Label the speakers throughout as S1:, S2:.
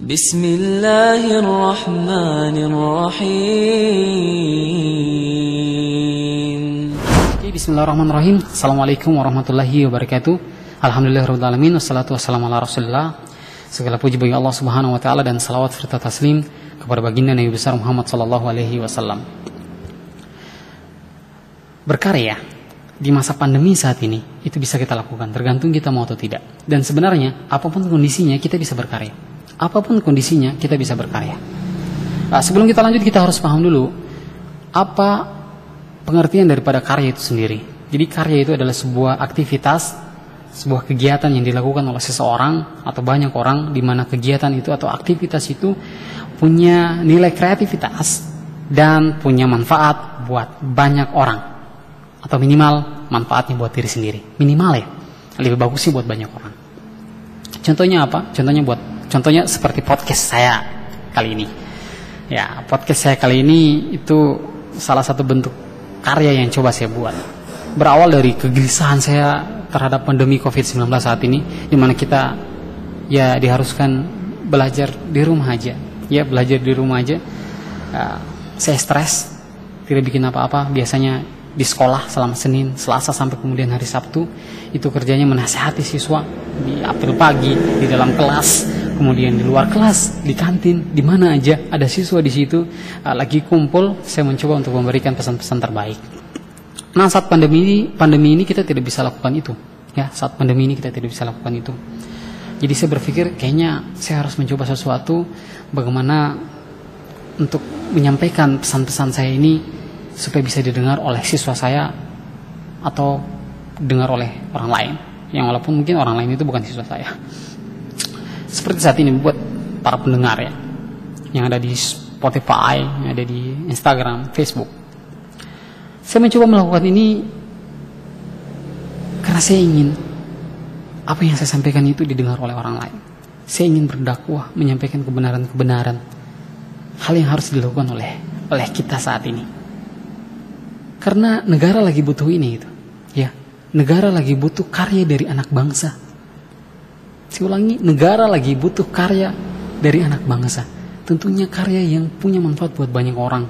S1: بسم الله الرحمن الرحيم
S2: Oke, Bismillahirrahmanirrahim. Assalamualaikum warahmatullahi wabarakatuh. Alhamdulillahirrahmanirrahim. Wassalatu wassalamu ala rasulillah. Segala puji bagi Allah subhanahu wa ta'ala dan salawat serta taslim kepada baginda Nabi besar Muhammad sallallahu alaihi wasallam. Berkarya di masa pandemi saat ini itu bisa kita lakukan tergantung kita mau atau tidak. Dan sebenarnya apapun kondisinya kita bisa berkarya. Apa pun kondisinya kita bisa berkarya. Nah, sebelum kita lanjut kita harus paham dulu apa pengertian daripada karya itu sendiri. Jadi karya itu adalah sebuah aktivitas, sebuah kegiatan yang dilakukan oleh seseorang atau banyak orang di mana kegiatan itu atau aktivitas itu punya nilai kreativitas dan punya manfaat buat banyak orang atau minimal manfaatnya buat diri sendiri. Minimal ya. Lebih bagus sih buat banyak orang. Contohnya apa? Contohnya buat contohnya seperti podcast saya kali ini. Ya, podcast saya kali ini itu salah satu bentuk karya yang coba saya buat. Berawal dari kegelisahan saya terhadap pandemi COVID-19 saat ini, di mana kita ya diharuskan belajar di rumah aja. Ya, belajar di rumah aja. Uh, saya stres, tidak bikin apa-apa. Biasanya di sekolah selama Senin, Selasa sampai kemudian hari Sabtu itu kerjanya menasehati siswa di apel pagi, di dalam kelas, kemudian di luar kelas, di kantin, di mana aja ada siswa di situ uh, lagi kumpul, saya mencoba untuk memberikan pesan-pesan terbaik. Nah, saat pandemi ini, pandemi ini kita tidak bisa lakukan itu. Ya, saat pandemi ini kita tidak bisa lakukan itu. Jadi saya berpikir kayaknya saya harus mencoba sesuatu bagaimana untuk menyampaikan pesan-pesan saya ini supaya bisa didengar oleh siswa saya atau dengar oleh orang lain yang walaupun mungkin orang lain itu bukan siswa saya seperti saat ini buat para pendengar ya yang ada di Spotify yang ada di Instagram Facebook saya mencoba melakukan ini karena saya ingin apa yang saya sampaikan itu didengar oleh orang lain saya ingin berdakwah menyampaikan kebenaran-kebenaran hal yang harus dilakukan oleh oleh kita saat ini karena negara lagi butuh ini itu. Ya, negara lagi butuh karya dari anak bangsa. Saya ulangi, negara lagi butuh karya dari anak bangsa. Tentunya karya yang punya manfaat buat banyak orang.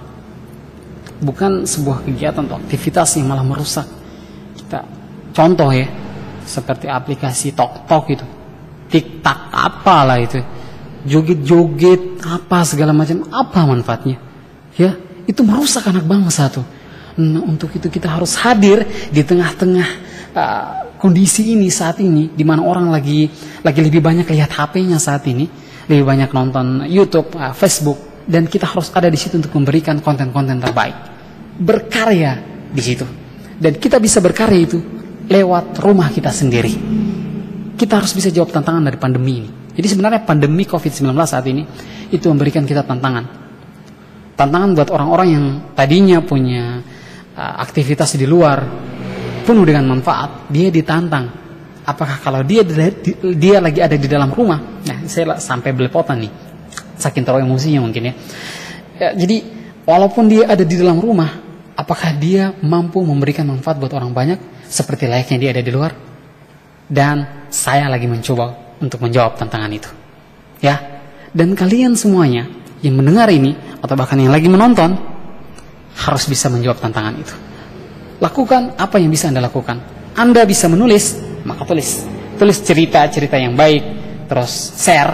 S2: Bukan sebuah kegiatan atau aktivitas yang malah merusak. Kita contoh ya, seperti aplikasi tok-tok itu. Tik-tak apalah itu. Joget-joget apa segala macam, apa manfaatnya? Ya, itu merusak anak bangsa tuh Nah, untuk itu kita harus hadir di tengah-tengah kondisi ini saat ini, di mana orang lagi lagi lebih banyak lihat HP-nya saat ini, lebih banyak nonton YouTube, uh, Facebook, dan kita harus ada di situ untuk memberikan konten-konten terbaik, berkarya di situ, dan kita bisa berkarya itu lewat rumah kita sendiri. Kita harus bisa jawab tantangan dari pandemi ini. Jadi sebenarnya pandemi COVID-19 saat ini itu memberikan kita tantangan. Tantangan buat orang-orang yang tadinya punya uh, aktivitas di luar penuh dengan manfaat, dia ditantang. Apakah kalau dia dia lagi ada di dalam rumah? Nah, saya sampai belepotan nih. Saking terlalu emosinya mungkin ya. ya. Jadi, walaupun dia ada di dalam rumah, apakah dia mampu memberikan manfaat buat orang banyak seperti layaknya dia ada di luar? Dan saya lagi mencoba untuk menjawab tantangan itu. Ya. Dan kalian semuanya yang mendengar ini atau bahkan yang lagi menonton harus bisa menjawab tantangan itu. Lakukan apa yang bisa Anda lakukan. Anda bisa menulis, maka tulis. Tulis cerita-cerita yang baik, terus share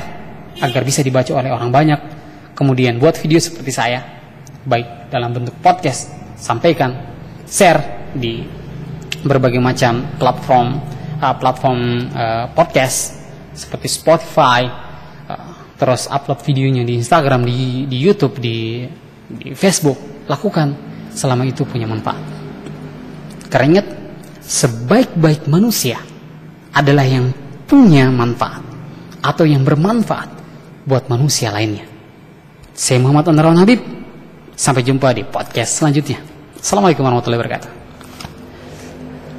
S2: agar bisa dibaca oleh orang banyak. Kemudian buat video seperti saya, baik dalam bentuk podcast, sampaikan, share di berbagai macam platform uh, platform uh, podcast seperti Spotify, uh, terus upload videonya di Instagram, di, di YouTube, di, di Facebook, lakukan selama itu punya manfaat. Karena ingat, sebaik-baik manusia adalah yang punya manfaat atau yang bermanfaat buat manusia lainnya. Saya Muhammad Anwar Habib. Sampai jumpa di podcast selanjutnya. Assalamualaikum warahmatullahi wabarakatuh.